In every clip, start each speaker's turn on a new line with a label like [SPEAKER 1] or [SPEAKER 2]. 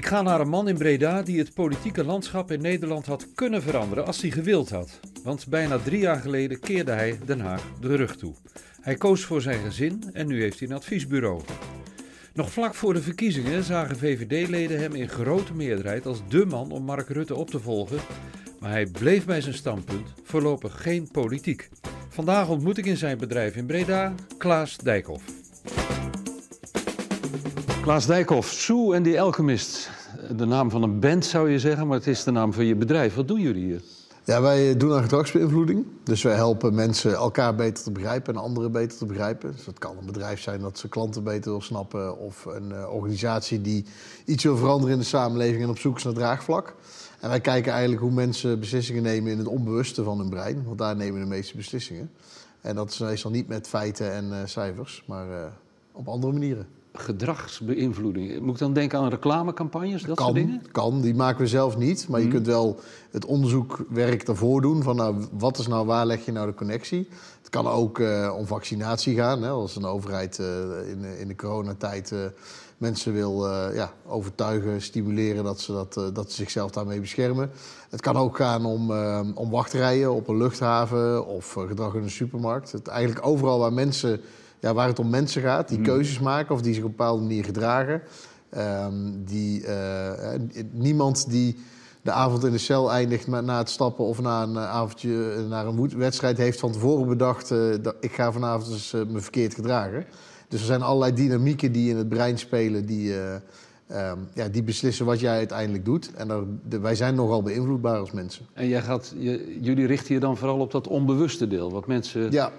[SPEAKER 1] Ik ga naar een man in Breda die het politieke landschap in Nederland had kunnen veranderen als hij gewild had. Want bijna drie jaar geleden keerde hij Den Haag de rug toe. Hij koos voor zijn gezin en nu heeft hij een adviesbureau. Nog vlak voor de verkiezingen zagen VVD-leden hem in grote meerderheid als dé man om Mark Rutte op te volgen. Maar hij bleef bij zijn standpunt, voorlopig geen politiek. Vandaag ontmoet ik in zijn bedrijf in Breda Klaas Dijkhoff. Klaas Dijkhoff, Sue en The Alchemist. De naam van een band zou je zeggen, maar het is de naam van je bedrijf. Wat doen jullie hier?
[SPEAKER 2] Ja, wij doen aan gedragsbeïnvloeding. Dus wij helpen mensen elkaar beter te begrijpen en anderen beter te begrijpen. Dus dat kan een bedrijf zijn dat ze klanten beter wil snappen... of een uh, organisatie die iets wil veranderen in de samenleving... en op zoek is naar draagvlak. En wij kijken eigenlijk hoe mensen beslissingen nemen in het onbewuste van hun brein. Want daar nemen de meeste beslissingen. En dat is meestal niet met feiten en uh, cijfers, maar uh, op andere manieren
[SPEAKER 1] gedragsbeïnvloeding. Moet ik dan denken aan reclamecampagnes, dat
[SPEAKER 2] kan,
[SPEAKER 1] soort dingen?
[SPEAKER 2] Kan, die maken we zelf niet. Maar je kunt wel het onderzoekwerk daarvoor doen. Van nou, wat is nou, waar leg je nou de connectie? Het kan ook uh, om vaccinatie gaan. Hè, als een overheid uh, in, in de coronatijd uh, mensen wil ja, overtuigen, stimuleren dat ze, dat, dat ze zichzelf daarmee beschermen. Het kan ook gaan om, om wachtrijen op een luchthaven of gedrag in een supermarkt. Het, eigenlijk overal waar mensen ja, waar het om mensen gaat, die hmm. keuzes maken of die zich op een bepaalde manier gedragen. Um, die, uh, niemand die de avond in de cel eindigt met, na het stappen of na een avondje naar een wedstrijd heeft van tevoren bedacht: uh, dat ik ga vanavond dus, me verkeerd gedragen. Dus er zijn allerlei dynamieken die in het brein spelen die, um, ja, die beslissen wat jij uiteindelijk doet. En de, wij zijn nogal beïnvloedbaar als mensen.
[SPEAKER 1] En jij gaat, je, jullie richten je dan vooral op dat onbewuste deel, wat mensen. Ja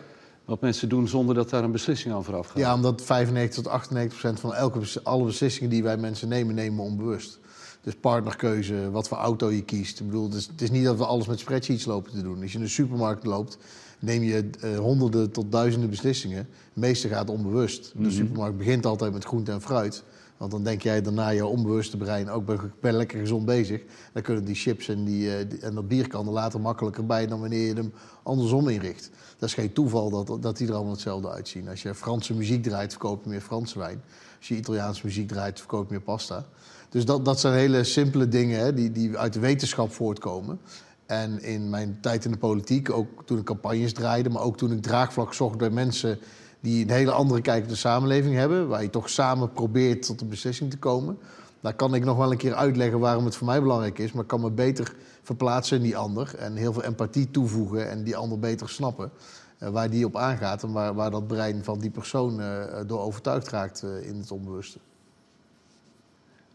[SPEAKER 1] wat mensen doen zonder dat daar een beslissing aan vooraf gaat.
[SPEAKER 2] Ja, omdat 95 tot 98 procent van elke, alle beslissingen die wij mensen nemen, nemen we onbewust. Dus partnerkeuze, wat voor auto je kiest. Ik bedoel, het is, het is niet dat we alles met spreadsheets lopen te doen. Als je in de supermarkt loopt, neem je uh, honderden tot duizenden beslissingen. De meeste gaat onbewust. De mhm. supermarkt begint altijd met groente en fruit. Want dan denk jij daarna je onbewuste brein, ook ben, ben lekker gezond bezig. Dan kunnen die chips en, die, uh, en dat bier kan er later makkelijker bij dan wanneer je hem andersom inricht. Dat is geen toeval dat, dat die er allemaal hetzelfde uitzien. Als je Franse muziek draait, verkoop je meer Franse wijn. Als je Italiaanse muziek draait, verkoop je meer pasta. Dus dat, dat zijn hele simpele dingen hè, die, die uit de wetenschap voortkomen. En in mijn tijd in de politiek, ook toen ik campagnes draaide, maar ook toen ik draagvlak zocht bij mensen die een hele andere kijk op de samenleving hebben, waar je toch samen probeert tot een beslissing te komen. Daar kan ik nog wel een keer uitleggen waarom het voor mij belangrijk is, maar ik kan me beter verplaatsen in die ander en heel veel empathie toevoegen en die ander beter snappen. Uh, waar die op aangaat en waar, waar dat brein van die persoon uh, door overtuigd raakt uh, in het onbewuste.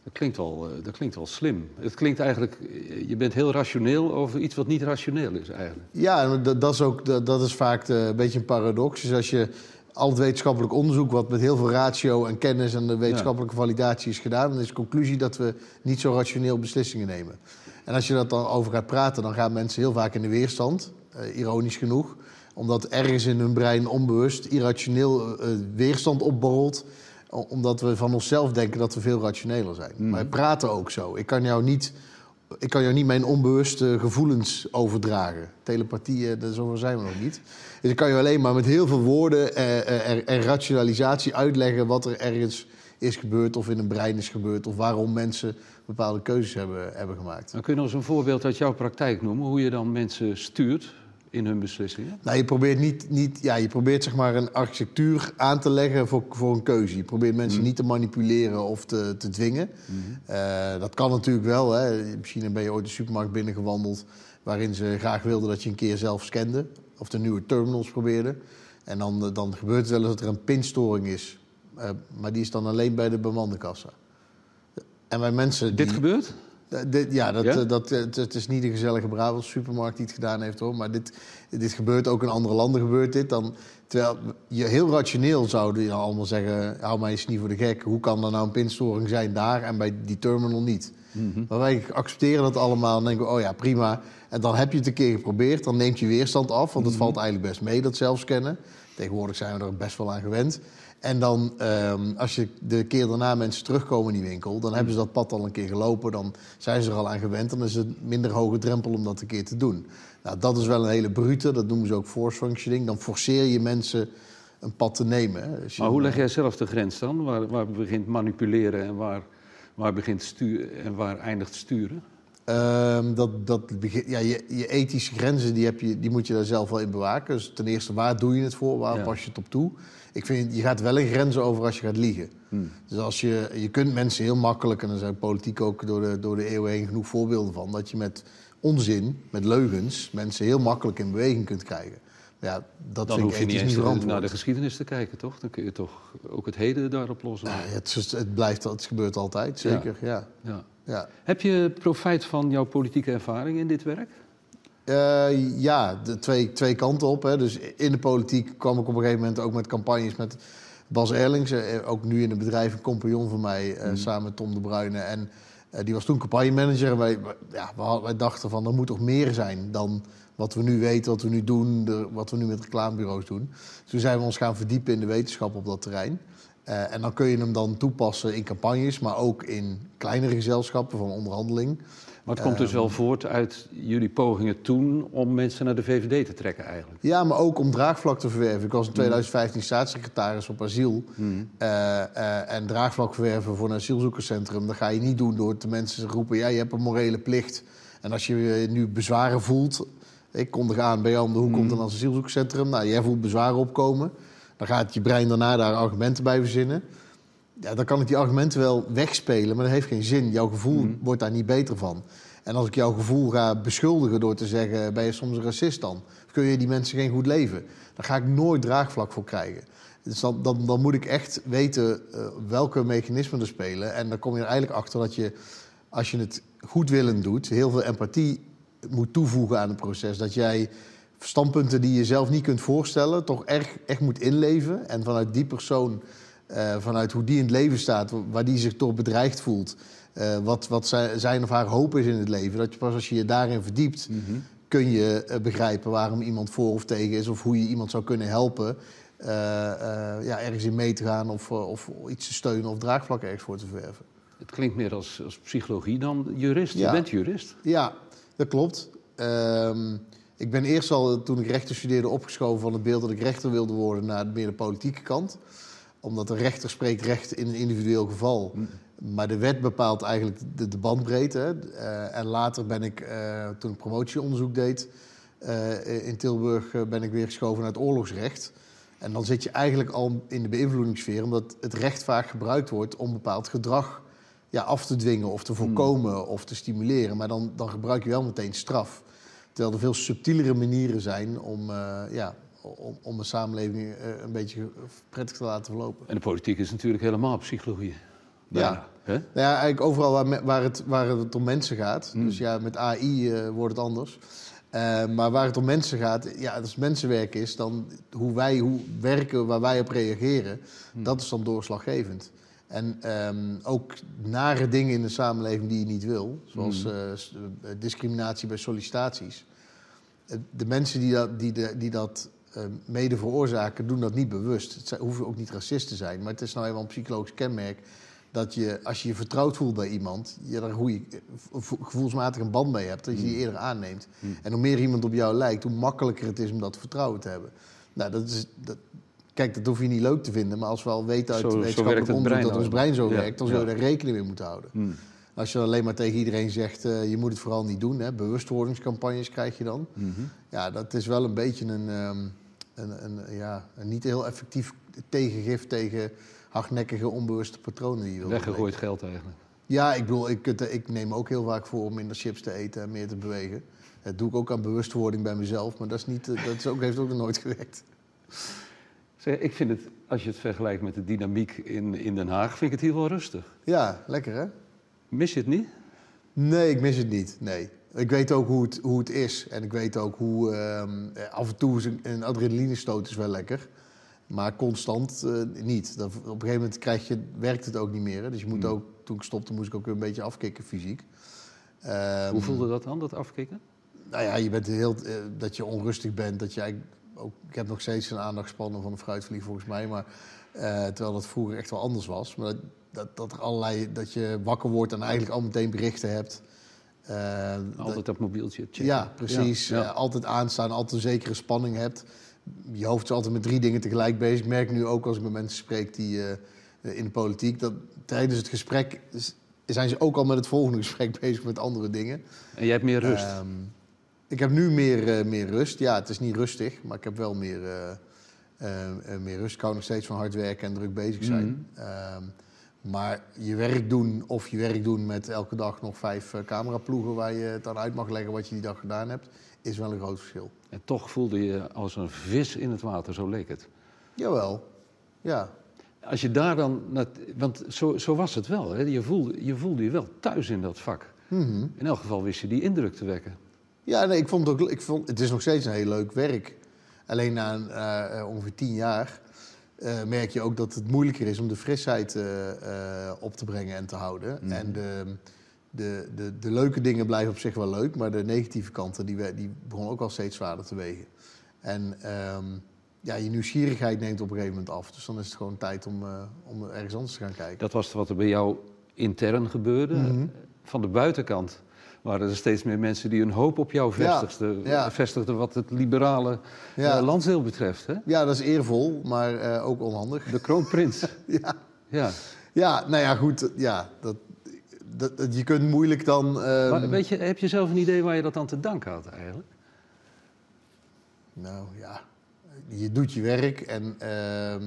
[SPEAKER 1] Dat klinkt, wel, dat klinkt wel slim. Het klinkt eigenlijk, je bent heel rationeel over iets wat niet rationeel is eigenlijk.
[SPEAKER 2] Ja, dat, dat is, ook, dat, dat is vaak een beetje een paradox. Dus als je al het wetenschappelijk onderzoek, wat met heel veel ratio en kennis en de wetenschappelijke validatie is gedaan, dan is de conclusie dat we niet zo rationeel beslissingen nemen. En als je dat dan over gaat praten, dan gaan mensen heel vaak in de weerstand, uh, ironisch genoeg, omdat ergens in hun brein onbewust irrationeel uh, weerstand opborrelt omdat we van onszelf denken dat we veel rationeler zijn. Mm. Wij praten ook zo. Ik kan jou niet ik kan jou niet mijn onbewuste gevoelens overdragen. Telepathie, eh, zover zijn we nog niet. Dus ik kan je alleen maar met heel veel woorden eh, eh, en rationalisatie uitleggen wat er ergens is gebeurd of in een brein is gebeurd of waarom mensen bepaalde keuzes hebben, hebben gemaakt.
[SPEAKER 1] Dan kun je een voorbeeld uit jouw praktijk noemen, hoe je dan mensen stuurt in hun beslissingen?
[SPEAKER 2] Nou, je probeert, niet, niet, ja, je probeert zeg maar een architectuur aan te leggen voor, voor een keuze. Je probeert mensen mhm. niet te manipuleren of te, te dwingen. Mhm. uh, dat kan natuurlijk wel. Hè. Misschien ben je ooit de supermarkt binnengewandeld... waarin ze graag wilden dat je een keer zelf scande. Of de nieuwe terminals probeerde. En dan, dan gebeurt het wel eens dat er een pinstoring is. Uh, maar die is dan alleen bij de bemande kassa.
[SPEAKER 1] En bij mensen Dit gebeurt?
[SPEAKER 2] Eh, ja, dat, ja? Eh, dat, het, het, is niet een gezellige Brabant supermarkt die het gedaan heeft hoor. Maar dit, dit gebeurt ook in andere landen gebeurt dit. Dan, terwijl je heel rationeel zouden je allemaal zeggen, hou mij eens niet voor de gek. Hoe kan er nou een pinstoring zijn daar en bij die terminal niet? Mm Maar wij accepteren dat allemaal en denken oh ja, prima. En dan heb je het een keer geprobeerd, dan neemt je weerstand af. Want het mhm. valt eigenlijk best mee, dat zelfscannen. Tegenwoordig zijn we er best wel aan gewend. En dan, um, als je de keer daarna mensen terugkomen in die winkel, dan hebben ze dat pad al een keer gelopen, dan zijn ze er al aan gewend, dan is het minder hoge drempel om dat een keer te doen. Nou, dat is wel een hele brute, dat noemen ze ook force functioning. Dan forceer je mensen een pad te nemen.
[SPEAKER 1] maar hoe leg jij zelf de grens dan? Waar, waar begint manipuleren en waar Waar begint sturen en waar eindigt sturen?
[SPEAKER 2] Ehm, dat, dat ja, je, je ethische grenzen die heb je, die moet je daar zelf wel in bewaken. Dus ten eerste, waar doe je het voor? Waar
[SPEAKER 1] Ja.
[SPEAKER 2] pas je het op toe? Ik vind, je gaat wel een grenzen over als je gaat liegen.
[SPEAKER 1] Hmm.
[SPEAKER 2] Dus als je, je kunt mensen heel makkelijk, en er zijn politiek ook door de, door de eeuwen heen genoeg voorbeelden van, dat je met onzin, met leugens, mensen heel makkelijk in beweging kunt krijgen. Ja, dat
[SPEAKER 1] Dan
[SPEAKER 2] vind
[SPEAKER 1] hoef
[SPEAKER 2] ik
[SPEAKER 1] je niet eens
[SPEAKER 2] niet
[SPEAKER 1] naar de geschiedenis te kijken, toch? Dan kun je toch ook het heden daarop lossen.
[SPEAKER 2] Ja, het, is- het blijft, het gebeurt altijd, zeker. Ja.
[SPEAKER 1] Ja.
[SPEAKER 2] Ja.
[SPEAKER 1] Heb je profijt van jouw politieke ervaring in dit werk?
[SPEAKER 2] Eh, ja, de twee, twee kanten op. Hè. Dus in de politiek kwam ik op een gegeven moment ook met campagnes met Bas Erlings. eh, ook nu in het bedrijf een compagnon van mij, eh, samen met Tom de Bruyne. En eh, die was toen campagnemanager. En wij, wij- ja, wij dachten van er moet toch meer zijn dan wat we nu weten, wat we nu doen, de- wat we nu met reclamebureaus doen. Dus toen zijn we ons gaan verdiepen in de wetenschap op dat terrein. Eh, en dan kun je hem dan toepassen in campagnes, maar ook in kleinere gezelschappen van onderhandeling.
[SPEAKER 1] Maar het komt dus
[SPEAKER 2] Ehm.
[SPEAKER 1] wel voort uit jullie pogingen toen om mensen naar de VVD te trekken eigenlijk.
[SPEAKER 2] Ja, maar ook om draagvlak te verwerven. Ik was in 2015 staatssecretaris op asiel.
[SPEAKER 1] Hmm.
[SPEAKER 2] Eh, eh, en draagvlak verwerven voor een asielzoekerscentrum... dat ga je niet doen door te mensen te roepen... ja, je hebt een morele plicht. En als je je nu bezwaren voelt... ik kondig aan bij jou om de hoek komt een asielzoekerscentrum... nou, jij voelt bezwaren opkomen... dan gaat je brein daarna daar argumenten bij verzinnen... Ja, dan kan ik die argumenten wel wegspelen, maar dat heeft geen zin. Jouw gevoel wordt daar niet beter van. En als ik jouw gevoel ga beschuldigen door te zeggen... ben je soms een racist dan? Of kun je die mensen geen goed leven? Daar ga ik nooit draagvlak voor krijgen. Dus dan, dan, dan moet ik echt weten eh, welke mechanismen er spelen. En dan kom je er eigenlijk achter dat je, als je het goedwillend doet... heel veel empathie moet toevoegen aan het proces. Dat jij standpunten die je zelf niet kunt voorstellen... toch erg, echt moet inleven. En vanuit die persoon... Eh, vanuit hoe die in het leven staat, waar die zich door bedreigd voelt. eh, wat wat zijn, zijn of haar hoop is in het leven. Dat je pas als je je daarin verdiept, kun je eh, begrijpen waarom iemand voor of tegen is. Of hoe je iemand zou kunnen helpen ja, ergens in mee te gaan. Of, of iets te steunen of draagvlak ergens voor te verwerven.
[SPEAKER 1] Het klinkt meer als, als psychologie dan jurist.
[SPEAKER 2] Ja.
[SPEAKER 1] Je bent jurist.
[SPEAKER 2] Ja, dat klopt. Ehm, ik ben eerst al, toen ik rechten studeerde, opgeschoven van het beeld dat ik rechter wilde worden naar meer de politieke kant. Omdat de rechter spreekt recht in een individueel geval. Maar de wet bepaalt eigenlijk de, de bandbreedte. Eh, en later ben ik, eh, toen ik promotieonderzoek deed eh, in Tilburg, ben ik weer geschoven naar het oorlogsrecht. En dan zit je eigenlijk al in de beïnvloedingssfeer, omdat het recht vaak gebruikt wordt om bepaald gedrag ja, af te dwingen of te voorkomen of te stimuleren. Maar dan, dan gebruik je wel meteen straf. Terwijl er veel subtielere manieren zijn om, eh, ja, om, om een samenleving eh, een beetje prettig te laten verlopen.
[SPEAKER 1] En de politiek is natuurlijk helemaal psychologie.
[SPEAKER 2] Ja.
[SPEAKER 1] Hè?
[SPEAKER 2] Nou ja, eigenlijk overal waar, me- waar, het, waar het om mensen gaat. Dus ja, met AI eh, wordt het anders. Maar waar het om mensen gaat, ja, als mensenwerk is, dan hoe wij hoe werken, waar wij op reageren, dat is dan doorslaggevend. En ehm, ook nare dingen in de samenleving die je niet wil, zoals eh, s- eh, discriminatie bij sollicitaties. Eh, De mensen die dat, die de, die dat eh, mede veroorzaken, doen dat niet bewust. Het zijn- hoeven ook niet racist te zijn, maar het is nou eenmaal een psychologisch kenmerk dat je, als je je vertrouwd voelt bij iemand, je daar goede, vo- gevoelsmatig een band mee hebt, dat je die eerder aanneemt. En hoe meer iemand op jou lijkt, hoe makkelijker het is om dat vertrouwen te hebben. Nou, dat is, dat, kijk, dat hoef je niet leuk te vinden, maar als we al weten uit
[SPEAKER 1] Zo-
[SPEAKER 2] wetenschappelijk onderzoek dat ons brein zo werkt, dan zul je daar rekening mee moeten houden.
[SPEAKER 1] Hmm.
[SPEAKER 2] Als je alleen maar tegen iedereen zegt, eh, je moet het vooral niet doen, hè, bewustwordingscampagnes krijg je dan.
[SPEAKER 1] Mhm.
[SPEAKER 2] Ja, dat is wel een beetje een, ehm, een, een, ja, een niet heel effectief tegengif tegen hardnekkige, onbewuste patronen die je wil
[SPEAKER 1] Weggegooid geld eigenlijk.
[SPEAKER 2] Ja, ik bedoel, ik, ik neem ook heel vaak voor om minder chips te eten en meer te bewegen. Dat doe ik ook aan bewustwording bij mezelf, maar dat, is niet, eh, dat is ook, heeft ook nog nooit gewerkt.
[SPEAKER 1] Zeg, ik vind het, als je het vergelijkt met de dynamiek in, in Den Haag, vind ik het hier wel rustig.
[SPEAKER 2] Ja, lekker hè?
[SPEAKER 1] Mis je het niet?
[SPEAKER 2] Nee, ik mis het niet. Nee. Ik weet ook hoe het, hoe het is. En ik weet ook hoe ehm, eh, af en toe is een, een adrenalinestoot is wel lekker. Maar constant eh, niet. Dat, op een gegeven moment krijg je, werkt het ook niet meer. Hè? Dus je moet
[SPEAKER 1] Hmm.
[SPEAKER 2] ook, toen ik stopte, moest ik ook weer een beetje afkicken fysiek. Ehm,
[SPEAKER 1] Hoe voelde dat dan, dat afkicken?
[SPEAKER 2] Nou ja, je bent heel, eh, dat je onrustig bent. Dat je ook, ik heb nog steeds een aandachtspannen van een fruitvlieg volgens mij. Maar, eh, terwijl dat vroeger echt wel anders was. Maar dat, dat, dat, er allerlei, dat je wakker wordt en eigenlijk al meteen berichten hebt. Eh,
[SPEAKER 1] Altijd dat mobieltje checken.
[SPEAKER 2] ja, precies.
[SPEAKER 1] Ja, ja.
[SPEAKER 2] Eh, altijd aanstaan, altijd een zekere spanning hebt. Je hoofd is altijd met drie dingen tegelijk bezig. Ik merk nu ook als ik met mensen spreek die in de politiek... dat tijdens het gesprek zijn ze ook al met het volgende gesprek bezig met andere dingen.
[SPEAKER 1] En jij hebt meer rust.
[SPEAKER 2] Ehm, ik heb nu meer, eh, meer rust. Ja, het is niet rustig, maar ik heb wel meer, eh, eh, meer rust. Ik hou nog steeds van hard werken en druk bezig zijn. Ehm, maar je werk doen of je werk doen met elke dag nog vijf cameraploegen waar je het aan uit mag leggen wat je die dag gedaan hebt, is wel een groot verschil.
[SPEAKER 1] En toch voelde je als een vis in het water, zo leek het.
[SPEAKER 2] Jawel, ja.
[SPEAKER 1] Als je daar dan, want zo, zo was het wel, hè? Je, voelde, je voelde je wel thuis in dat vak.
[SPEAKER 2] Mhm.
[SPEAKER 1] In elk geval wist je die indruk te wekken.
[SPEAKER 2] Ja, nee, ik vond het ook. Ik vond, het is nog steeds een heel leuk werk. Alleen na eh, eh, ongeveer tien jaar eh, merk je ook dat het moeilijker is om de frisheid op te brengen en te houden.
[SPEAKER 1] Mhm.
[SPEAKER 2] En de, de, de, de leuke dingen blijven op zich wel leuk, maar de negatieve kanten die, die begonnen ook al steeds zwaarder te wegen. En ehm, ja, je nieuwsgierigheid neemt op een gegeven moment af. Dus dan is het gewoon tijd om, om ergens anders te gaan kijken.
[SPEAKER 1] Dat was wat er bij jou intern gebeurde.
[SPEAKER 2] Mhm.
[SPEAKER 1] Van de buitenkant waren er steeds meer mensen die hun hoop op jou vestigden.
[SPEAKER 2] ja.
[SPEAKER 1] vestigden wat het liberale
[SPEAKER 2] Ja.
[SPEAKER 1] eh, landsdeel betreft. Hè?
[SPEAKER 2] Ja, dat is eervol, maar eh, ook onhandig.
[SPEAKER 1] De kroonprins.
[SPEAKER 2] Ja.
[SPEAKER 1] ja.
[SPEAKER 2] Ja, nou ja, goed. Ja, dat, dat, dat- je kunt moeilijk dan. ehm,
[SPEAKER 1] Maar weet je, heb je zelf een idee waar je dat aan te danken had eigenlijk?
[SPEAKER 2] Nou ja, je doet je werk en. ehm,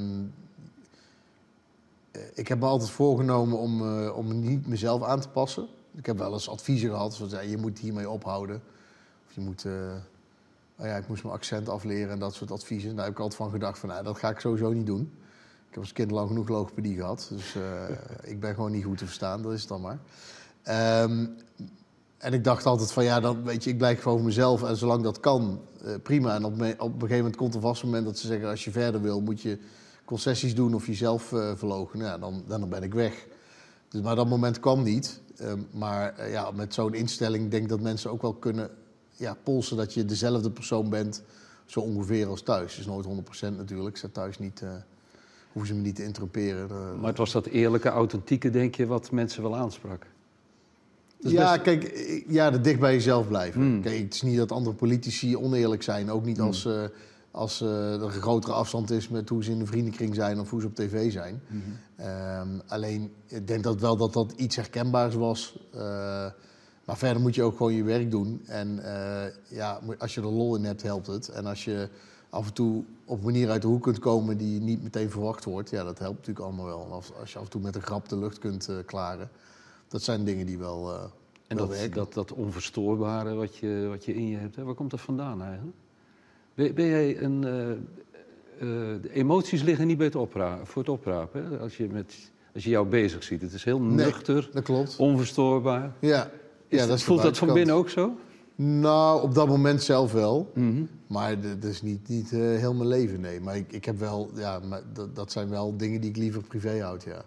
[SPEAKER 2] eh, ik heb me altijd voorgenomen om, om niet mezelf aan te passen. Ik heb wel eens adviezen gehad, zoals ja, je moet hiermee ophouden. Of je moet. eh, oh ja, ik moest mijn accent afleren en dat soort adviezen. Daar heb ik altijd van gedacht: van, nou, dat ga ik sowieso niet doen. Ik heb als kind lang genoeg logopedie gehad. Dus eh, ik ben gewoon niet goed te verstaan, dat is het dan maar. Ehm, en ik dacht altijd van ja, dan weet je, ik blijf gewoon mezelf. En zolang dat kan, eh, prima. En op, een gegeven moment komt er vast een moment dat ze zeggen... als je verder wil, moet je concessies doen of jezelf eh verlogen. Ja, dan, dan ben ik weg. Dus, maar dat moment kwam niet. Ehm, maar eh, ja, met zo'n instelling denk ik dat mensen ook wel kunnen ja, polsen... dat je dezelfde persoon bent, zo ongeveer als thuis. Het is nooit 100% natuurlijk. Ik zit thuis niet... eh hoeven ze me niet te interrumperen. Eh,
[SPEAKER 1] Maar het was dat eerlijke, authentieke, denk je, wat mensen wel aansprak. Dat
[SPEAKER 2] ja,
[SPEAKER 1] best-
[SPEAKER 2] kijk, ja, de dicht bij jezelf blijven.
[SPEAKER 1] Hmm.
[SPEAKER 2] Kijk, het is niet dat andere politici oneerlijk zijn. Ook niet
[SPEAKER 1] Hmm.
[SPEAKER 2] als, als eh, er een grotere afstand is met hoe ze in de vriendenkring zijn of hoe ze op tv zijn.
[SPEAKER 1] Mhm.
[SPEAKER 2] Ehm, alleen, ik denk dat wel dat dat iets herkenbaars was. Eh, maar verder moet je ook gewoon je werk doen. En eh, ja, als je er lol in hebt, helpt het. En als je af en toe op een manier uit de hoek kunt komen die niet meteen verwacht wordt, ja, dat helpt natuurlijk allemaal wel. En als, als je af en toe met een grap de lucht kunt klaren, dat zijn dingen die wel,
[SPEAKER 1] En
[SPEAKER 2] wel
[SPEAKER 1] dat,
[SPEAKER 2] werken.
[SPEAKER 1] dat, dat onverstoorbare wat je, wat je in je hebt, hè? waar komt dat vandaan eigenlijk? Ben, ben jij een... eh, eh, de emoties liggen niet bij het opra voor het oprapen. Hè? Als, je met, als je jou bezig ziet. Het is heel
[SPEAKER 2] Nee.
[SPEAKER 1] nuchter,
[SPEAKER 2] Dat klopt.
[SPEAKER 1] onverstoorbaar.
[SPEAKER 2] Ja.
[SPEAKER 1] Is
[SPEAKER 2] ja,
[SPEAKER 1] dat- voelt dat van binnen ook zo?
[SPEAKER 2] Nou, op dat moment zelf wel.
[SPEAKER 1] Mhm.
[SPEAKER 2] Maar dat is niet, niet eh, heel mijn leven, nee. Maar ik, ik heb wel, ja, maar dat, dat zijn wel dingen die ik liever privé houd, ja.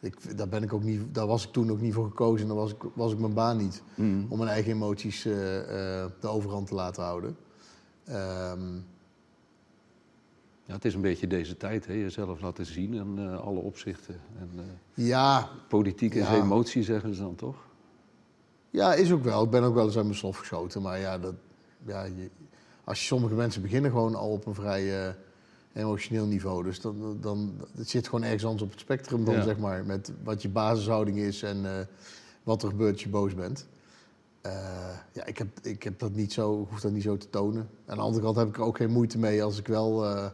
[SPEAKER 2] Ik, daar, ben ik ook niet, daar was ik toen ook niet voor gekozen en daar was ik, was ik mijn baan niet.
[SPEAKER 1] Mhm.
[SPEAKER 2] Om mijn eigen emoties de overhand te laten houden. Ehm,
[SPEAKER 1] Ja, het is een beetje deze tijd, hè? jezelf laten zien in eh, alle opzichten. En, eh,
[SPEAKER 2] ja,
[SPEAKER 1] politiek is
[SPEAKER 2] Ja.
[SPEAKER 1] emotie, zeggen ze dan toch?
[SPEAKER 2] ja, is ook wel. Ik ben ook wel eens aan mijn slof geschoten. Maar ja, dat, ja je, als je sommige mensen beginnen gewoon al op een vrij emotioneel niveau. Dus dan, dan het zit gewoon ergens anders op het spectrum dan,
[SPEAKER 1] Ja.
[SPEAKER 2] zeg maar. Met wat je basishouding is en eh, wat er gebeurt als je boos bent. Eh, ja, ik heb, ik heb dat niet zo, hoef dat niet zo te tonen. Aan de andere kant heb ik er ook geen moeite mee als ik wel... eh,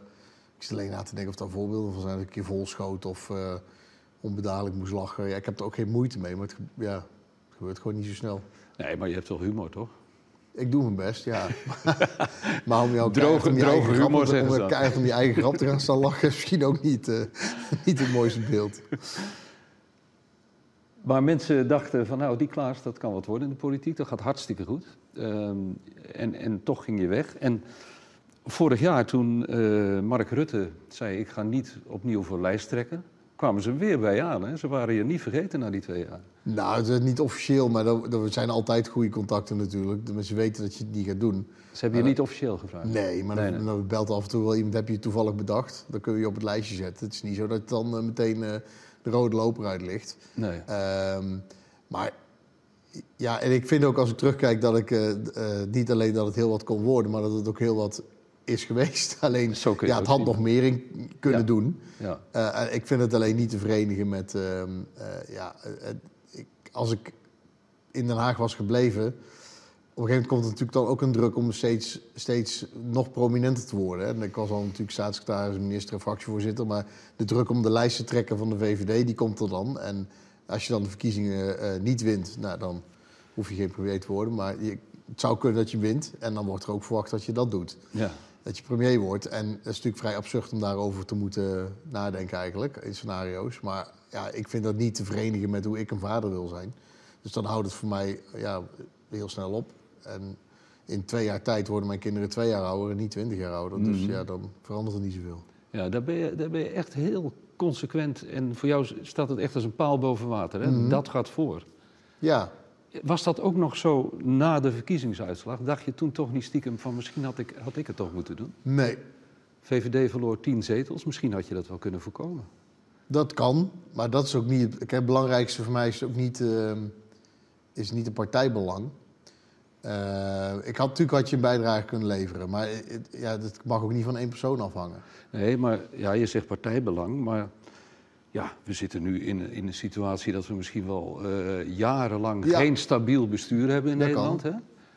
[SPEAKER 2] ik zit alleen na te denken of daar voorbeelden van zijn. Dat ik een keer volschoot of eh onbedadelijk moest lachen. Ja, ik heb er ook geen moeite mee, maar het, ja, het gebeurt gewoon niet zo snel.
[SPEAKER 1] Nee, maar je hebt toch humor, toch?
[SPEAKER 2] Ik doe mijn best, ja. maar om jou
[SPEAKER 1] Droge-
[SPEAKER 2] om je
[SPEAKER 1] droge humor,
[SPEAKER 2] grap, om om je eigen grap te gaan staan lachen... is misschien ook niet, niet het mooiste beeld.
[SPEAKER 1] Maar mensen dachten van nou, die Klaas, dat kan wat worden in de politiek. Dat gaat hartstikke goed. Ehm, en, en toch ging je weg. En vorig jaar toen eh, Mark Rutte zei ik ga niet opnieuw voor lijst trekken... kwamen ze weer bij je aan. Hè? Ze waren je niet vergeten na die twee jaar.
[SPEAKER 2] Nou, het is niet officieel, maar er, zijn altijd goede contacten natuurlijk. De mensen weten dat je het niet gaat doen.
[SPEAKER 1] Ze hebben je niet officieel gevraagd.
[SPEAKER 2] Nee, maar
[SPEAKER 1] Nee,
[SPEAKER 2] dan, belt af en toe wel iemand, heb je toevallig bedacht? Dan kun je je op het lijstje zetten. Het is niet zo dat dan eh, meteen eh, de rode loper uit ligt.
[SPEAKER 1] Nee.
[SPEAKER 2] Ehm, maar ja, en ik vind ook als ik terugkijk dat ik eh, eh, niet alleen dat het heel wat kon worden, maar dat het ook heel wat is geweest. Alleen,
[SPEAKER 1] Zo
[SPEAKER 2] ja,
[SPEAKER 1] het
[SPEAKER 2] had
[SPEAKER 1] zien.
[SPEAKER 2] nog meer in kunnen
[SPEAKER 1] Ja.
[SPEAKER 2] doen.
[SPEAKER 1] Ja.
[SPEAKER 2] Eh, ik vind het alleen niet te verenigen met, ehm, eh, ja, ik, als ik in Den Haag was gebleven... Op een gegeven moment komt er natuurlijk dan ook een druk om steeds, steeds nog prominenter te worden. Hè. En ik was al natuurlijk staatssecretaris, minister en fractievoorzitter. Maar de druk om de lijst te trekken van de VVD, die komt er dan. En als je dan de verkiezingen uh, niet wint, nou, dan hoef je geen premier te worden. Maar je, het zou kunnen dat je wint. En dan wordt er ook verwacht dat je dat doet.
[SPEAKER 1] Ja.
[SPEAKER 2] Dat je premier wordt. En het is natuurlijk vrij absurd om daarover te moeten nadenken eigenlijk, in scenario's. Maar ja, ik vind dat niet te verenigen met hoe ik een vader wil zijn. Dus dan houdt het voor mij ja, heel snel op. En in twee jaar tijd worden mijn kinderen twee jaar ouder en niet twintig jaar ouder. Dus
[SPEAKER 1] Mhm.
[SPEAKER 2] ja, dan verandert er niet zoveel.
[SPEAKER 1] Ja, daar ben, je, daar ben je echt heel consequent. En voor jou staat het echt als een paal boven water. Hè?
[SPEAKER 2] Mhm.
[SPEAKER 1] Dat gaat voor.
[SPEAKER 2] Ja,
[SPEAKER 1] Was dat ook nog zo na de verkiezingsuitslag? Dacht je toen toch niet stiekem van misschien had ik, had ik het toch moeten doen?
[SPEAKER 2] nee,
[SPEAKER 1] VVD verloor tien zetels. Misschien had je dat wel kunnen voorkomen.
[SPEAKER 2] dat kan. Maar dat is ook niet... het- Kijk, het belangrijkste voor mij is ook niet, ehm, is niet een partijbelang. Eh, ik had natuurlijk had je een bijdrage kunnen leveren. Maar het, ja, dat mag ook niet van één persoon afhangen.
[SPEAKER 1] Nee, maar ja, je zegt partijbelang. Maar ja, we zitten nu in, in een situatie dat we misschien wel eh, jarenlang
[SPEAKER 2] Ja.
[SPEAKER 1] geen stabiel bestuur hebben in
[SPEAKER 2] Dat
[SPEAKER 1] Nederland. Hè?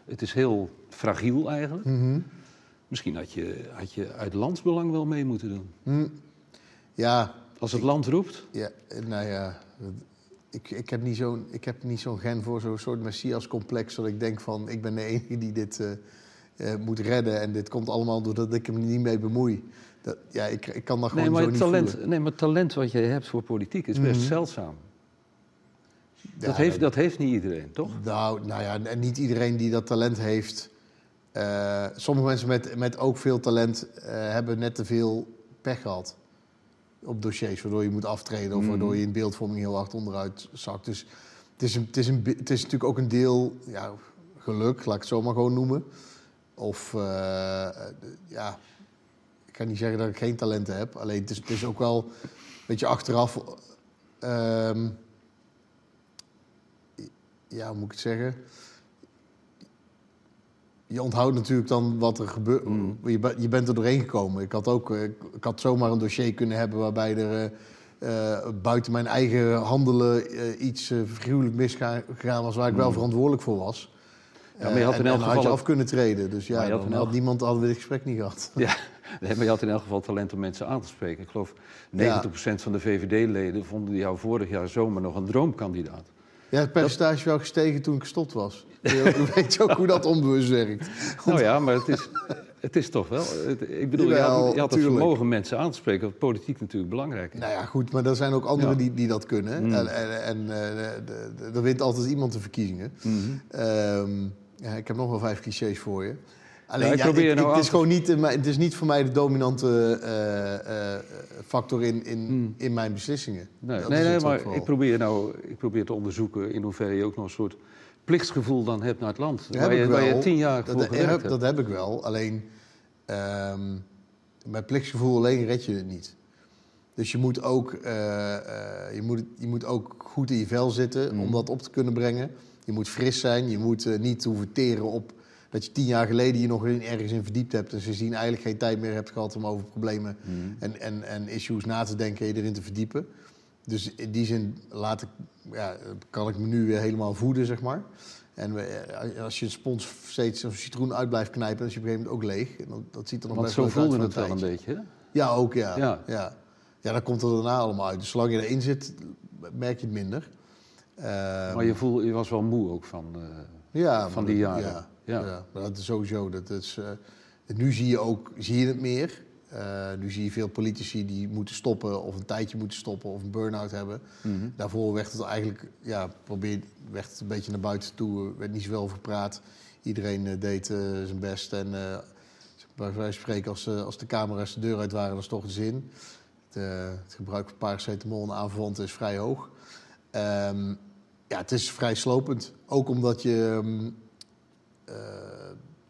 [SPEAKER 1] Het is heel fragiel eigenlijk.
[SPEAKER 2] Mhm.
[SPEAKER 1] Misschien had je, had je uit landsbelang wel mee moeten doen.
[SPEAKER 2] Hm. Ja,
[SPEAKER 1] Als het land roept.
[SPEAKER 2] Ja, nou ja, ik, ik heb niet zo'n ik heb niet zo'n gen voor zo'n soort messias-complex... dat ik denk van, ik ben de enige die dit eh, eh, moet redden... en dit komt allemaal doordat ik hem niet mee bemoei. Dat, ja, ik, ik kan dat gewoon
[SPEAKER 1] Nee maar,
[SPEAKER 2] zo
[SPEAKER 1] het
[SPEAKER 2] niet
[SPEAKER 1] talent,
[SPEAKER 2] voelen.
[SPEAKER 1] nee, maar het talent wat je hebt voor politiek is best
[SPEAKER 2] Mhm.
[SPEAKER 1] zeldzaam.
[SPEAKER 2] Ja,
[SPEAKER 1] dat, heeft, dat heeft niet iedereen, toch?
[SPEAKER 2] Nou, nou ja, en niet iedereen die dat talent heeft... eh, sommige mensen met, met ook veel talent hebben net te veel pech gehad op dossiers, waardoor je moet aftreden of
[SPEAKER 1] Mhm.
[SPEAKER 2] waardoor je in beeldvorming heel hard onderuit zakt. Dus het is, een, het, is een, het is natuurlijk ook een deel ja, geluk, laat ik het zo maar gewoon noemen. Of eh, eh, ja, ik kan niet zeggen dat ik geen talenten heb, alleen het is, het is ook wel een beetje achteraf. ehm, ja, hoe moet ik het zeggen? Je onthoudt natuurlijk dan wat er gebeurt.
[SPEAKER 1] Mm.
[SPEAKER 2] Je, je bent er doorheen gekomen. Ik had ook, ik ik had zomaar een dossier kunnen hebben waarbij er eh, eh, buiten mijn eigen handelen eh, iets uh, figuurlijk misgegaan was waar ik wel
[SPEAKER 1] Mm.
[SPEAKER 2] verantwoordelijk voor was.
[SPEAKER 1] Ja, maar je had in elk
[SPEAKER 2] en had je
[SPEAKER 1] geval
[SPEAKER 2] af kunnen treden. Dus ja,
[SPEAKER 1] had
[SPEAKER 2] had niemand hadden we dit gesprek niet gehad.
[SPEAKER 1] Ja, nee, maar je had in elk geval talent om mensen aan te spreken. Ik geloof 90% van de VVD-leden vonden jou vorig jaar zomer nog een droomkandidaat.
[SPEAKER 2] Ja, het percentage is wel gestegen toen ik gestopt was. Je weet je ook hoe dat onbewust werkt.
[SPEAKER 1] Nou ja, maar het is, het is toch wel. het- ik bedoel, je had, je had het vermogen mensen aan te spreken, wat politiek natuurlijk belangrijk is.
[SPEAKER 2] Nou ja, goed, maar er zijn ook anderen
[SPEAKER 1] Ja.
[SPEAKER 2] die, die dat kunnen.
[SPEAKER 1] Mm.
[SPEAKER 2] En, en, en eh, er wint altijd iemand de verkiezingen.
[SPEAKER 1] Mhm.
[SPEAKER 2] Ehm, ja, ik heb nog wel vijf clichés voor je. Alleen,
[SPEAKER 1] Ja, ik
[SPEAKER 2] ja, ik-
[SPEAKER 1] nou
[SPEAKER 2] het, is gewoon niet, mijn- het is niet voor mij de dominante eh, eh, factor in, in,
[SPEAKER 1] Mm.
[SPEAKER 2] in mijn beslissingen.
[SPEAKER 1] Nee,
[SPEAKER 2] Dat
[SPEAKER 1] nee, maar
[SPEAKER 2] vooral.
[SPEAKER 1] ik probeer, nou, ik probeer te onderzoeken in hoeverre je ook nog een soort plichtsgevoel dan hebt naar het land.
[SPEAKER 2] Dat
[SPEAKER 1] waar,
[SPEAKER 2] heb
[SPEAKER 1] je,
[SPEAKER 2] ik
[SPEAKER 1] waar je
[SPEAKER 2] wel.
[SPEAKER 1] tien jaar
[SPEAKER 2] dat,
[SPEAKER 1] voor
[SPEAKER 2] heb, dat heb ik wel. Alleen ehm, met plichtsgevoel alleen red je het niet. Dus je moet ook, eh, eh, je moet, je moet ook goed in je vel zitten om dat op te kunnen brengen. Je moet fris zijn. Je moet eh, niet hoeven teren op dat je tien jaar geleden je nog in, ergens in verdiept hebt. En sindsdien eigenlijk geen tijd meer hebt gehad om over problemen
[SPEAKER 1] Mhm.
[SPEAKER 2] en, en, en issues na te denken en je erin te verdiepen. Dus in die zin laat ik, ja, kan ik me nu weer helemaal voeden, zeg maar. En eh, als je een spons steeds een citroen uit blijft knijpen, dan is je op een gegeven moment ook leeg. En dat, dat ziet er nog
[SPEAKER 1] Want
[SPEAKER 2] best
[SPEAKER 1] zo
[SPEAKER 2] wel uit
[SPEAKER 1] voelde
[SPEAKER 2] voor
[SPEAKER 1] het wel een beetje. Hè?
[SPEAKER 2] Ja, ook ja.
[SPEAKER 1] Ja.
[SPEAKER 2] ja. Ja. dan komt het daarna allemaal uit. Dus zolang je erin zit, merk je het minder. Ehm,
[SPEAKER 1] Maar je, voel, je was wel moe ook van. eh,
[SPEAKER 2] ja,
[SPEAKER 1] van die jaren.
[SPEAKER 2] Ja,
[SPEAKER 1] Ja.
[SPEAKER 2] ja. maar dat is sowieso. Dat is, eh, nu zie je ook zie je het meer. Eh, nu zie je veel politici die moeten stoppen of een tijdje moeten stoppen of een burn-out hebben.
[SPEAKER 1] mhm.
[SPEAKER 2] Daarvoor werd het eigenlijk, ja, probeer, werd het een beetje naar buiten toe. Er werd niet zoveel over gepraat. Iedereen eh, deed zijn best. En bij wijze van spreken, als, als de camera's de deur uit waren, was toch de zin. Het, eh, het gebruik van paracetamol en aanverwanten is vrij hoog. Ehm, ja, het is vrij slopend. Ook omdat je ehm, eh,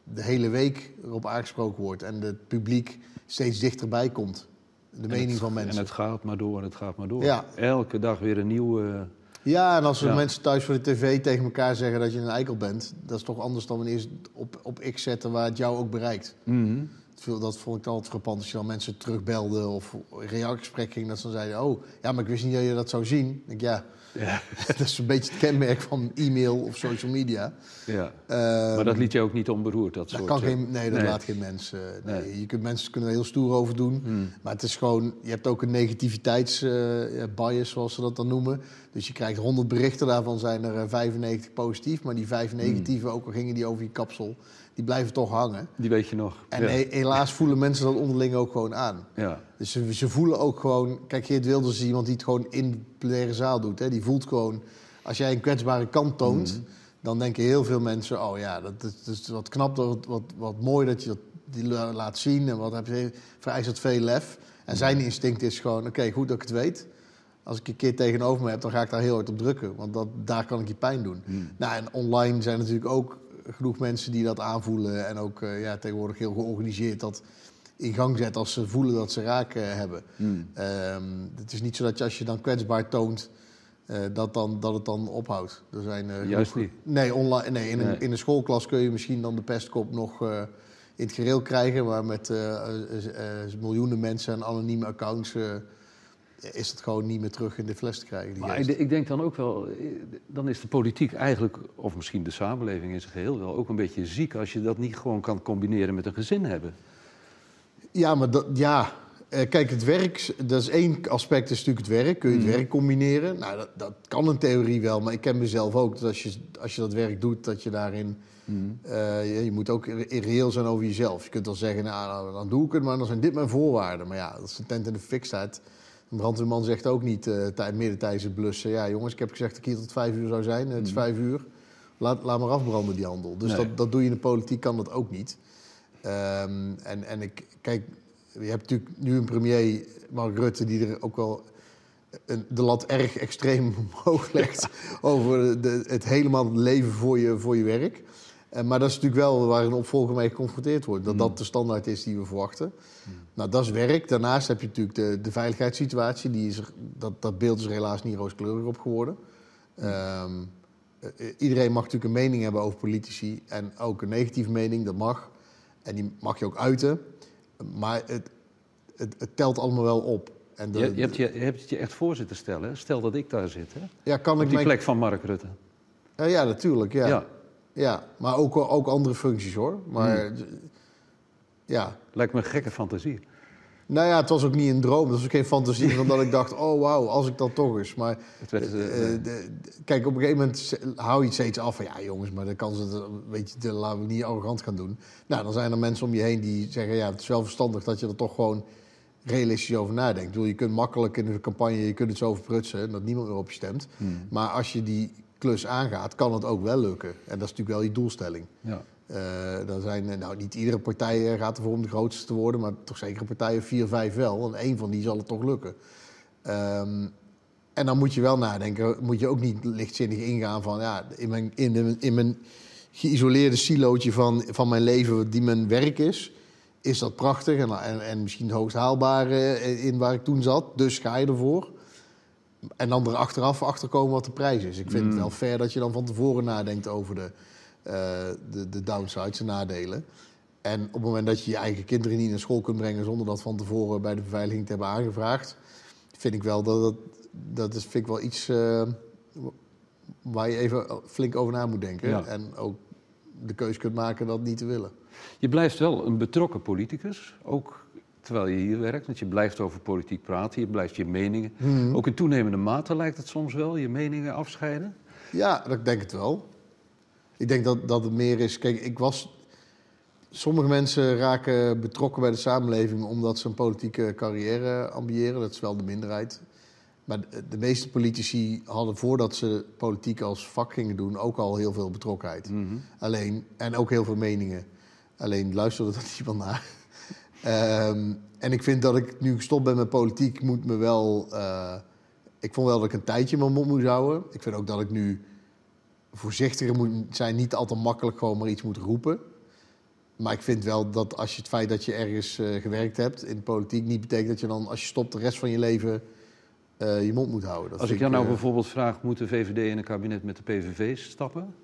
[SPEAKER 2] de hele week erop aangesproken wordt en het publiek steeds dichterbij komt. De
[SPEAKER 1] En
[SPEAKER 2] mening
[SPEAKER 1] het-
[SPEAKER 2] van mensen.
[SPEAKER 1] En het gaat maar door en het gaat maar door.
[SPEAKER 2] Ja.
[SPEAKER 1] Elke dag weer een nieuwe.
[SPEAKER 2] Ja, en als
[SPEAKER 1] Ja.
[SPEAKER 2] mensen thuis voor de tv tegen elkaar zeggen dat je een eikel bent, dat is toch anders dan wanneer ze op, op X zetten waar het jou ook bereikt.
[SPEAKER 1] Mhm.
[SPEAKER 2] Dat vond ik altijd frappant als je dan mensen terugbelde of een reactiegesprek ging, dat ze dan zeiden, oh, ja, maar ik wist niet dat je dat zou zien. Ik denk, ja,
[SPEAKER 1] Ja.
[SPEAKER 2] dat is een beetje het kenmerk van e-mail of social media.
[SPEAKER 1] Ja.
[SPEAKER 2] Ehm,
[SPEAKER 1] maar dat liet je ook niet onberoerd, dat
[SPEAKER 2] dat
[SPEAKER 1] soort...
[SPEAKER 2] kan
[SPEAKER 1] eh,
[SPEAKER 2] geen, nee, dat
[SPEAKER 1] nee.
[SPEAKER 2] laat geen mens. eh, nee.
[SPEAKER 1] Nee.
[SPEAKER 2] Je kunt, mensen kunnen er heel stoer over doen.
[SPEAKER 1] Hmm.
[SPEAKER 2] Maar het is gewoon, je hebt ook een negativiteitsbias, zoals ze dat dan noemen. Dus je krijgt 100 berichten, daarvan zijn er eh, 95 positief. Maar die vijf
[SPEAKER 1] Hmm.
[SPEAKER 2] negatieve, ook al gingen die over je kapsel, die blijven toch hangen.
[SPEAKER 1] Die weet je nog.
[SPEAKER 2] En
[SPEAKER 1] ja.
[SPEAKER 2] he- helaas voelen mensen dat onderling ook gewoon aan.
[SPEAKER 1] ja.
[SPEAKER 2] Dus ze, ze voelen ook gewoon... Kijk, Geert Wilders is iemand die het gewoon in de plenaire zaal doet. Hè. Die voelt gewoon... Als jij een kwetsbare kant toont...
[SPEAKER 1] Mhm.
[SPEAKER 2] dan denken heel veel mensen... oh ja, dat, is- dat is wat knap, wat, wat, wat mooi dat je dat die la- laat zien... en wat heb je, vereist dat veel lef. En zijn instinct is gewoon... oké, goed dat ik het weet. Als ik een keer tegenover me heb... dan ga ik daar heel hard op drukken. Want dat, daar kan ik je pijn doen.
[SPEAKER 1] Hmm.
[SPEAKER 2] Nou, en online zijn natuurlijk ook genoeg mensen die dat aanvoelen... en ook eh, ja, tegenwoordig heel georganiseerd dat in gang zetten... als ze voelen dat ze raak eh, hebben.
[SPEAKER 1] Hmm.
[SPEAKER 2] Ehm, het is niet zo dat je als je dan kwetsbaar toont, eh, dat, dan, dat het dan ophoudt. Er zijn,
[SPEAKER 1] Juist niet.
[SPEAKER 2] Nee, online, nee, in,
[SPEAKER 1] Nee.
[SPEAKER 2] Een, in een schoolklas kun je misschien dan de pestkop nog eh, in het gereel krijgen. Maar met miljoenen mensen en anonieme accounts is het gewoon niet meer terug in de fles te krijgen.
[SPEAKER 1] Maar ik, ik denk dan ook wel, eh, dan is de politiek eigenlijk, of misschien de samenleving in zijn geheel wel, ook een beetje ziek als je dat niet gewoon kan combineren met een gezin hebben.
[SPEAKER 2] Ja, maar dat, ja. Eh, kijk, het werk, dat is één aspect, is natuurlijk het werk. Kun je het
[SPEAKER 1] Mhm.
[SPEAKER 2] werk combineren? Nou, dat, dat kan in theorie wel, maar ik ken mezelf ook. Dat als je, als je dat werk doet, dat je daarin... eh, je, je moet ook re- reëel zijn over jezelf. Je kunt wel zeggen, nou, nou, dan doe ik het, maar dan zijn dit mijn voorwaarden. Maar ja, dat is een tent in de fik staat. Een brandweerman zegt ook niet eh tij- midden tijdens het blussen... ja, jongens, ik heb gezegd dat ik hier tot vijf uur zou zijn. Het is vijf uur. Laat, laat maar afbranden, die handel. Dus
[SPEAKER 1] Nee.
[SPEAKER 2] dat, dat doe je in de politiek, kan dat ook niet. Ehm, en, en ik, kijk, je hebt natuurlijk nu een premier, Mark Rutte, die er ook wel een, de lat erg extreem omhoog legt over de, het helemaal leven voor je, voor je werk. Eh, maar dat is natuurlijk wel waar een opvolger mee geconfronteerd wordt. Dat dat de standaard is die we verwachten. Nou, dat is werk. Daarnaast heb je natuurlijk de, de veiligheidssituatie. Die is er, dat, dat beeld is er helaas niet rooskleurig op geworden. Ehm, eh, iedereen mag natuurlijk een mening hebben over politici. En ook een negatieve mening, dat mag. En die mag je ook uiten. Maar het, het, het telt allemaal wel op. En de-
[SPEAKER 1] Je, je, hebt je, je hebt het je echt voor zitten stellen. Stel dat ik daar zit, hè?
[SPEAKER 2] ja, kan
[SPEAKER 1] op
[SPEAKER 2] ik
[SPEAKER 1] die
[SPEAKER 2] mijn...
[SPEAKER 1] plek van Mark Rutte.
[SPEAKER 2] Ja, ja, natuurlijk. Ja.
[SPEAKER 1] Ja.
[SPEAKER 2] Ja. maar ook, ook andere functies hoor. Maar ja.
[SPEAKER 1] Lijkt me een gekke fantasie.
[SPEAKER 2] Nou ja, het was ook niet een droom. Het was ook geen fantasie. Omdat ik dacht, oh wauw, als ik dat toch eens. Maar
[SPEAKER 1] werd, eh,
[SPEAKER 2] eh, eh, de- de- kijk, op een gegeven moment hou je het steeds af van... ja jongens, maar dan kan ze het, weet je, laten we niet arrogant gaan doen. Nou, dan zijn er mensen om je heen die zeggen... ja, het is wel verstandig dat je er toch gewoon realistisch over nadenkt. Ik bedoel, je kunt makkelijk in de campagne, je kunt het zo verprutsen... dat niemand meer op je stemt.
[SPEAKER 1] Hmm.
[SPEAKER 2] Maar als je die klus aangaat, kan het ook wel lukken. En dat is natuurlijk wel je doelstelling.
[SPEAKER 1] Ja.
[SPEAKER 2] Eh dan zijn, nou, niet iedere partij eh, gaat ervoor om de grootste te worden, maar toch zeker een partij of vier, vijf wel. En één van die zal het toch lukken. Ehm, en dan moet je wel nadenken, moet je ook niet lichtzinnig ingaan van, ja, in mijn, in de, in mijn geïsoleerde silootje van, van mijn leven, die mijn werk is, is dat prachtig en, en, en misschien het hoogst haalbare eh, in waar ik toen zat. Dus ga je ervoor. En dan er achteraf achterkomen wat de prijs is. Ik vind het wel fair dat je dan van tevoren nadenkt over de, eh, de, de downsides en nadelen. En op het moment dat je je eigen kinderen niet naar school kunt brengen zonder dat van tevoren bij de beveiliging te hebben aangevraagd, vind ik wel dat dat, dat is, vind ik wel iets eh, waar je even flink over na moet denken.
[SPEAKER 1] Ja.
[SPEAKER 2] En ook de keuze kunt maken dat niet te willen.
[SPEAKER 1] Je blijft wel een betrokken politicus, ook terwijl je hier werkt. Want je blijft over politiek praten, je blijft je meningen.
[SPEAKER 2] Mhm.
[SPEAKER 1] Ook in toenemende mate lijkt het soms wel, je meningen afscheiden.
[SPEAKER 2] Ja, dat ik denk het wel. Ik denk dat, dat het meer is. Kijk, ik was. Sommige mensen raken betrokken bij de samenleving omdat ze een politieke carrière ambiëren. Dat is wel de minderheid. Maar de, de meeste politici hadden voordat ze politiek als vak gingen doen ook al heel veel betrokkenheid. Alleen, en ook heel veel meningen. Alleen luisterde dat niemand naar. Ehm, en ik vind dat ik nu gestopt ben met politiek, moet me wel. eh, ik vond wel dat ik een tijdje mijn mond moest houden. Ik vind ook dat ik nu voorzichtiger moet zijn. Niet altijd makkelijk gewoon maar iets moet roepen. Maar ik vind wel dat als je het feit dat je ergens eh, gewerkt hebt in de politiek... niet betekent dat je dan als je stopt de rest van je leven eh, je mond moet houden. Dat
[SPEAKER 1] Als ik jou nou bijvoorbeeld vraag, moet de VVD in een kabinet met de PVV stappen?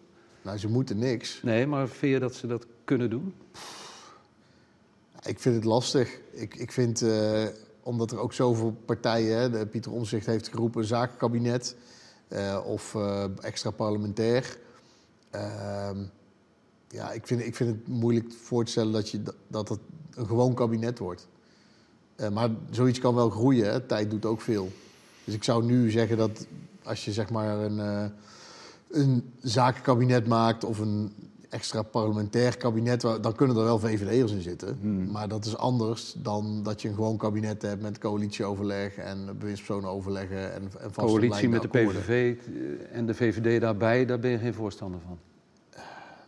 [SPEAKER 2] Nou, ze moeten niks.
[SPEAKER 1] Nee, maar vind je dat ze dat kunnen doen?
[SPEAKER 2] Ik vind het lastig. Ik, ik vind, eh, omdat er ook zoveel partijen... Hè, Pieter Omzicht heeft geroepen, een zakenkabinet... eh, of eh, extra parlementair. Ehm, ja, ik vind, ik vind het moeilijk voor te stellen dat, je, dat het een gewoon kabinet wordt. Maar zoiets kan wel groeien, hè? tijd doet ook veel. Dus ik zou nu zeggen dat als je zeg maar een, een zakenkabinet maakt of een extra parlementair kabinet, dan kunnen er wel VVD'ers in zitten.
[SPEAKER 1] Hmm.
[SPEAKER 2] Maar dat is anders dan dat je een gewoon kabinet hebt met coalitieoverleg en bewindspersonen overleggen en, en
[SPEAKER 1] Coalitie met de. PVV en de VVD daarbij, daar ben je geen voorstander van.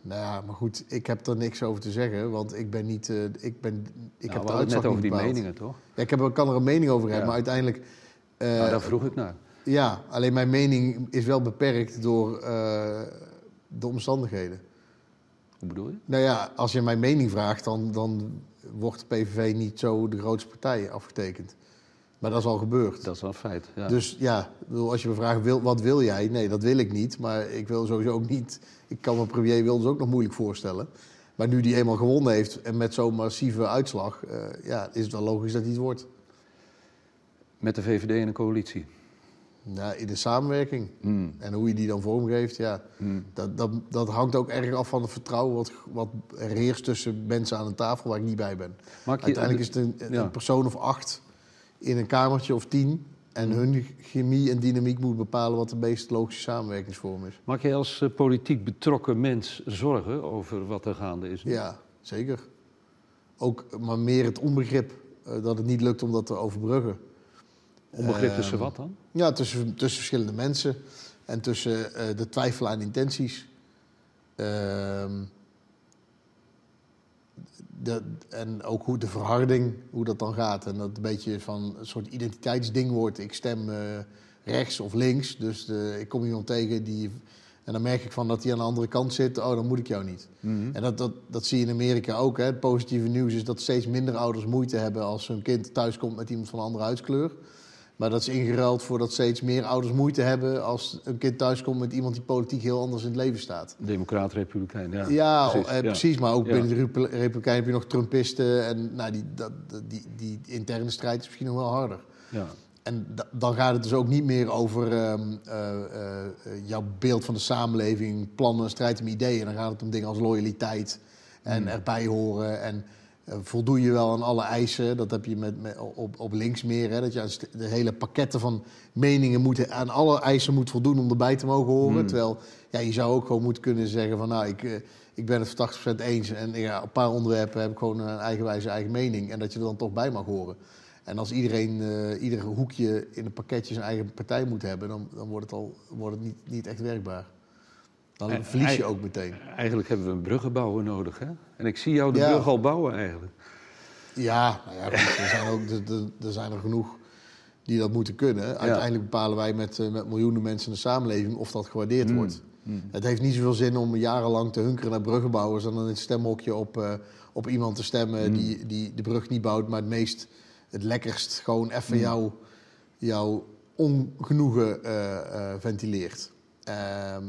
[SPEAKER 2] Nou ja, maar goed, ik heb er niks over te zeggen, want ik ben niet. eh, ik ben, ik
[SPEAKER 1] nou,
[SPEAKER 2] heb de uitslag
[SPEAKER 1] net over die
[SPEAKER 2] bepaald.
[SPEAKER 1] meningen, toch?
[SPEAKER 2] Ja, ik heb, ik kan er een mening over hebben,
[SPEAKER 1] Ja.
[SPEAKER 2] maar uiteindelijk.
[SPEAKER 1] nou, daar vroeg ik naar.
[SPEAKER 2] Ja, alleen mijn mening is wel beperkt door eh, de omstandigheden.
[SPEAKER 1] Hoe bedoel je?
[SPEAKER 2] Nou ja, als je mijn mening vraagt, dan, dan wordt de PVV niet zo de grootste partij afgetekend. Maar dat is al gebeurd.
[SPEAKER 1] Dat is wel een feit. Ja.
[SPEAKER 2] Dus ja, als je me vraagt, wil, wat wil jij? Nee, dat wil ik niet. Maar ik wil sowieso ook niet... Ik kan me premier Wilders ook nog moeilijk voorstellen. Maar nu die eenmaal gewonnen heeft en met zo'n massieve uitslag... eh, ja, is het wel logisch dat hij het wordt.
[SPEAKER 1] Met de VVD in een coalitie.
[SPEAKER 2] Nou, in de samenwerking.
[SPEAKER 1] Hmm.
[SPEAKER 2] En hoe je die dan vormgeeft, ja...
[SPEAKER 1] Hmm.
[SPEAKER 2] Dat, dat, dat hangt ook erg af van het vertrouwen wat, wat er heerst tussen mensen aan een tafel waar ik niet bij ben.
[SPEAKER 1] Je,
[SPEAKER 2] Uiteindelijk is het een, persoon of acht in een kamertje of tien. En
[SPEAKER 1] Mhm.
[SPEAKER 2] hun chemie en dynamiek moet bepalen wat de meest logische samenwerkingsvorm is.
[SPEAKER 1] Maak je als eh, politiek betrokken mens zorgen over wat er gaande is? nu?
[SPEAKER 2] Ja, zeker. Ook, maar meer het onbegrip eh, dat het niet lukt om dat te overbruggen.
[SPEAKER 1] Onbegrip tussen
[SPEAKER 2] Ehm,
[SPEAKER 1] wat dan?
[SPEAKER 2] Ja, tussen, tussen verschillende mensen en tussen eh, de twijfel aan intenties. Ehm, de, en ook hoe de verharding, hoe dat dan gaat. En dat een beetje van een soort identiteitsding wordt. Ik stem eh, rechts of links, dus de, ik kom iemand tegen die... En dan merk ik van dat hij aan de andere kant zit. Oh, dan moet ik jou niet.
[SPEAKER 1] Mhm.
[SPEAKER 2] En dat, dat, dat zie je in Amerika ook. Hè. Het positieve nieuws is dat steeds minder ouders moeite hebben als hun kind thuiskomt met iemand van een andere huidskleur. Maar dat is ingeruild voor dat steeds meer ouders moeite hebben als een kind thuiskomt met iemand die politiek heel anders in het leven staat.
[SPEAKER 1] Democraat, republikein. Ja,
[SPEAKER 2] Ja,
[SPEAKER 1] precies,
[SPEAKER 2] eh,
[SPEAKER 1] ja.
[SPEAKER 2] precies. Maar ook
[SPEAKER 1] Ja.
[SPEAKER 2] binnen de Repu- Republikeinen heb je nog Trumpisten. En nou, die, dat, die, die interne strijd is misschien nog wel harder.
[SPEAKER 1] Ja.
[SPEAKER 2] En da- dan gaat het dus ook niet meer over ehm, eh, eh, eh, jouw beeld van de samenleving, plannen, strijd om ideeën. Dan gaat het om dingen als loyaliteit en
[SPEAKER 1] Hmm.
[SPEAKER 2] erbij horen. En eh, voldoe je wel aan alle eisen. Dat heb je met, met, op, op links meer. Hè? Dat je aan de hele pakketten van meningen moet, aan alle eisen moet voldoen om erbij te mogen horen.
[SPEAKER 1] Hmm.
[SPEAKER 2] Terwijl ja, je zou ook gewoon moeten kunnen zeggen van nou, ik, eh, ik ben het voor 80% eens. En ja, op een paar onderwerpen heb ik gewoon een eigenwijze eigen mening. En dat je er dan toch bij mag horen. En als iedereen, eh ieder hoekje in een pakketje zijn eigen partij moet hebben, dan, dan wordt het, al, wordt het niet, niet echt werkbaar. Dan verlies je ook meteen.
[SPEAKER 1] Eigenlijk hebben we een bruggenbouwer nodig. Hè? En ik zie jou de
[SPEAKER 2] Ja.
[SPEAKER 1] brug al bouwen eigenlijk.
[SPEAKER 2] Ja, nou ja goed, er, zijn ook, er, er- zijn er genoeg die dat moeten kunnen. Uiteindelijk bepalen wij met, eh, met miljoenen mensen in de samenleving of dat gewaardeerd
[SPEAKER 1] Mm.
[SPEAKER 2] wordt. Het heeft niet zoveel zin om jarenlang te hunkeren naar bruggenbouwers en dan in het stemhokje op, eh, op iemand te stemmen
[SPEAKER 1] Mm.
[SPEAKER 2] die, die de brug niet bouwt, maar het meest, het lekkerst gewoon even jouw, jouw ongenoegen eh, ventileert. Ehm,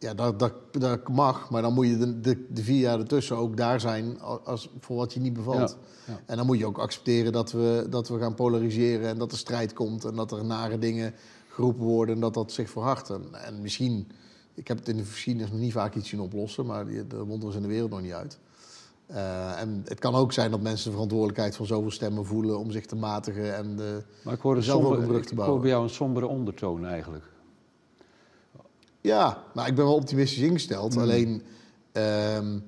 [SPEAKER 2] ja, dat, dat, dat mag, maar dan moet je de, de, de vier jaar ertussen ook daar zijn als, als, voor wat je niet bevalt.
[SPEAKER 1] Ja, ja.
[SPEAKER 2] En dan moet je ook accepteren dat we, dat we gaan polariseren en dat er strijd komt en dat er nare dingen geroepen worden en dat dat zich verhardt. En, en misschien, ik heb het in de geschiedenis nog niet vaak iets zien oplossen, maar de wonderen in de wereld nog niet uit. Eh, en het kan ook zijn dat mensen de verantwoordelijkheid van zoveel stemmen voelen om zich te matigen. En de,
[SPEAKER 1] Maar ik hoor,
[SPEAKER 2] Zelf ook een brug
[SPEAKER 1] ik
[SPEAKER 2] te
[SPEAKER 1] hoor
[SPEAKER 2] bouwen.
[SPEAKER 1] bij jou een sombere ondertoon eigenlijk.
[SPEAKER 2] Ja, maar ik ben wel optimistisch ingesteld.
[SPEAKER 1] Mm.
[SPEAKER 2] Alleen, ehm,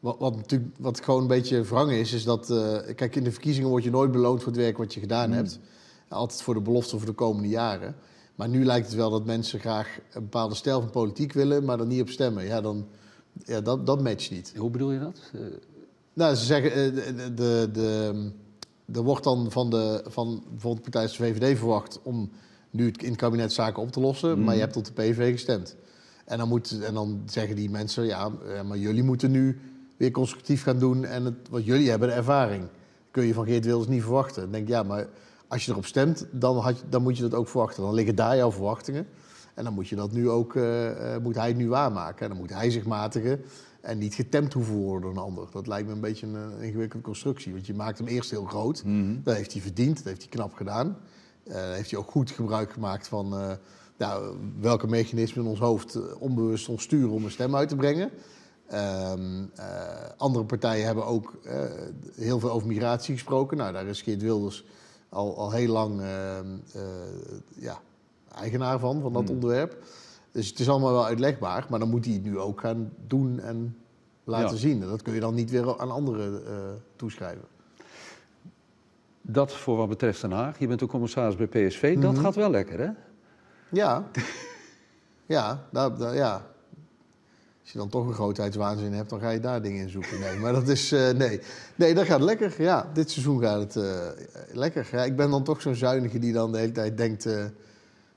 [SPEAKER 2] wat, wat natuurlijk wat gewoon een beetje wrang is, is dat... eh, kijk, in de verkiezingen word je nooit beloond voor het werk wat je gedaan
[SPEAKER 1] Mm.
[SPEAKER 2] hebt. Altijd voor de belofte voor de komende jaren. Maar nu lijkt het wel dat mensen graag een bepaalde stijl van politiek willen, maar er niet op stemmen. Ja, dan, ja dat, dat matcht niet.
[SPEAKER 1] Hoe bedoel je dat? Eh,
[SPEAKER 2] Nou, ze zeggen, eh, de, de, de, de- er wordt dan van, de, van bijvoorbeeld de partij de VVD verwacht om nu het in het kabinet zaken op te lossen,
[SPEAKER 1] Mhm.
[SPEAKER 2] maar je hebt op de PVV gestemd. En dan, moet, en dan zeggen die mensen, ja, eh, maar jullie moeten nu weer constructief gaan doen en het, want jullie hebben de ervaring. Kun je van Geert Wilders niet verwachten. Dan denk ik, ja, maar als je erop stemt, dan, had je, dan moet je dat ook verwachten. Dan liggen daar jouw verwachtingen. En dan moet je dat nu ook, eh, eh, moet hij het nu waarmaken. En dan moet hij zich matigen en niet getemd hoeven worden door een ander. Dat lijkt me een beetje een, ingewikkelde constructie. Want je maakt hem eerst heel groot. Dat heeft hij verdiend, dat heeft hij knap gedaan. Eh, heeft hij ook goed gebruik gemaakt van, eh, nou, welke mechanismen in ons hoofd eh, onbewust ons sturen om een stem uit te brengen. Ehm, eh, andere partijen hebben ook heel veel over migratie gesproken. Nou, daar is Geert Wilders al, al heel lang ehm, eh, ja, eigenaar van, van dat
[SPEAKER 1] Hmm.
[SPEAKER 2] onderwerp. Dus het is allemaal wel uitlegbaar, maar dan moet hij het nu ook gaan doen en laten
[SPEAKER 1] Ja.
[SPEAKER 2] zien. En dat kun je dan niet weer aan anderen toeschrijven.
[SPEAKER 1] Dat voor wat betreft Den Haag. Je bent ook commissaris bij PSV. Dat
[SPEAKER 2] Mhm.
[SPEAKER 1] gaat wel lekker, hè?
[SPEAKER 2] Ja, ja, ja. Als je dan toch een grootheidswaanzin hebt, dan ga je daar dingen in zoeken. Nee, maar dat is, eh, nee. Nee, dat gaat lekker. Ja, dit seizoen gaat het eh, lekker. Ja, ik ben dan toch zo'n zuinige die dan de hele tijd denkt... eh,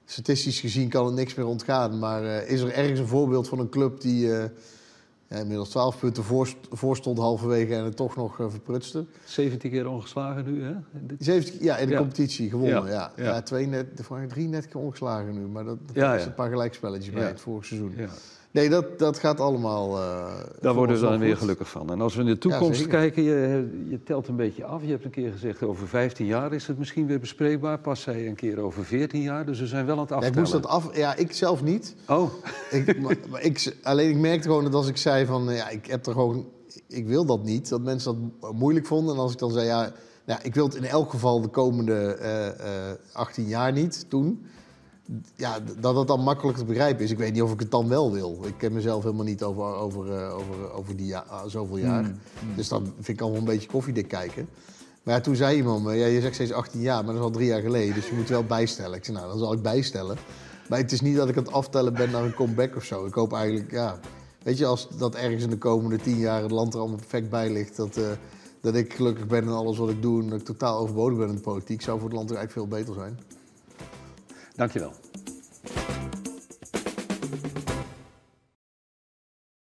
[SPEAKER 2] statistisch gezien kan er niks meer ontgaan. Maar is er ergens een voorbeeld van een club die ja, inmiddels 12 punten voor, voor stond halverwege en het toch nog eh, verprutste?
[SPEAKER 1] 17 keer ongeslagen nu, hè? Dit-
[SPEAKER 2] 17, ja, in de
[SPEAKER 1] Ja.
[SPEAKER 2] competitie gewonnen. Ja,
[SPEAKER 1] Ja,
[SPEAKER 2] ja. twee net, drie net keer ongeslagen nu. Maar dat, dat is een paar gelijkspelletjes bij het vorige seizoen. Nee, dat, dat gaat allemaal. eh,
[SPEAKER 1] Daar worden we dan weer gelukkig van. En als we in de toekomst kijken, je, je telt een beetje af. Je hebt een keer gezegd, over 15 jaar is het misschien weer bespreekbaar. Pas zei je een keer over 14 jaar. Dus we zijn wel aan het
[SPEAKER 2] Ja, ik
[SPEAKER 1] aftellen.
[SPEAKER 2] moest dat af. Ja, ik zelf niet.
[SPEAKER 1] Oh,
[SPEAKER 2] Ik, maar, maar ik, alleen ik merkte gewoon dat als ik zei van eh, ja, ik heb er gewoon. Ik wil dat niet, dat mensen dat moeilijk vonden. En als ik dan zei ja, nou, ik wil het in elk geval de komende eh, eh, 18 jaar niet doen. Ja, dat het dan makkelijk te begrijpen is. Ik weet niet of ik het dan wel wil. Ik ken mezelf helemaal niet over, over, eh, over, over die ja, ah, zoveel jaar. Dus dan vind ik allemaal een beetje koffiedik kijken. Maar ja, toen zei iemand me, ja, je zegt steeds 18 jaar, maar dat is al drie jaar geleden. Dus je moet wel bijstellen. Ik zei, nou, dan zal ik bijstellen. Maar het is niet dat ik aan het aftellen ben naar een comeback of zo. Ik hoop eigenlijk, ja... Weet je, als dat ergens in de komende tien jaar het land er allemaal perfect bij ligt... dat, eh, dat ik gelukkig ben in alles wat ik doe... en dat ik totaal overbodig ben in de politiek... zou voor het land er eigenlijk veel beter zijn.
[SPEAKER 1] Dankjewel.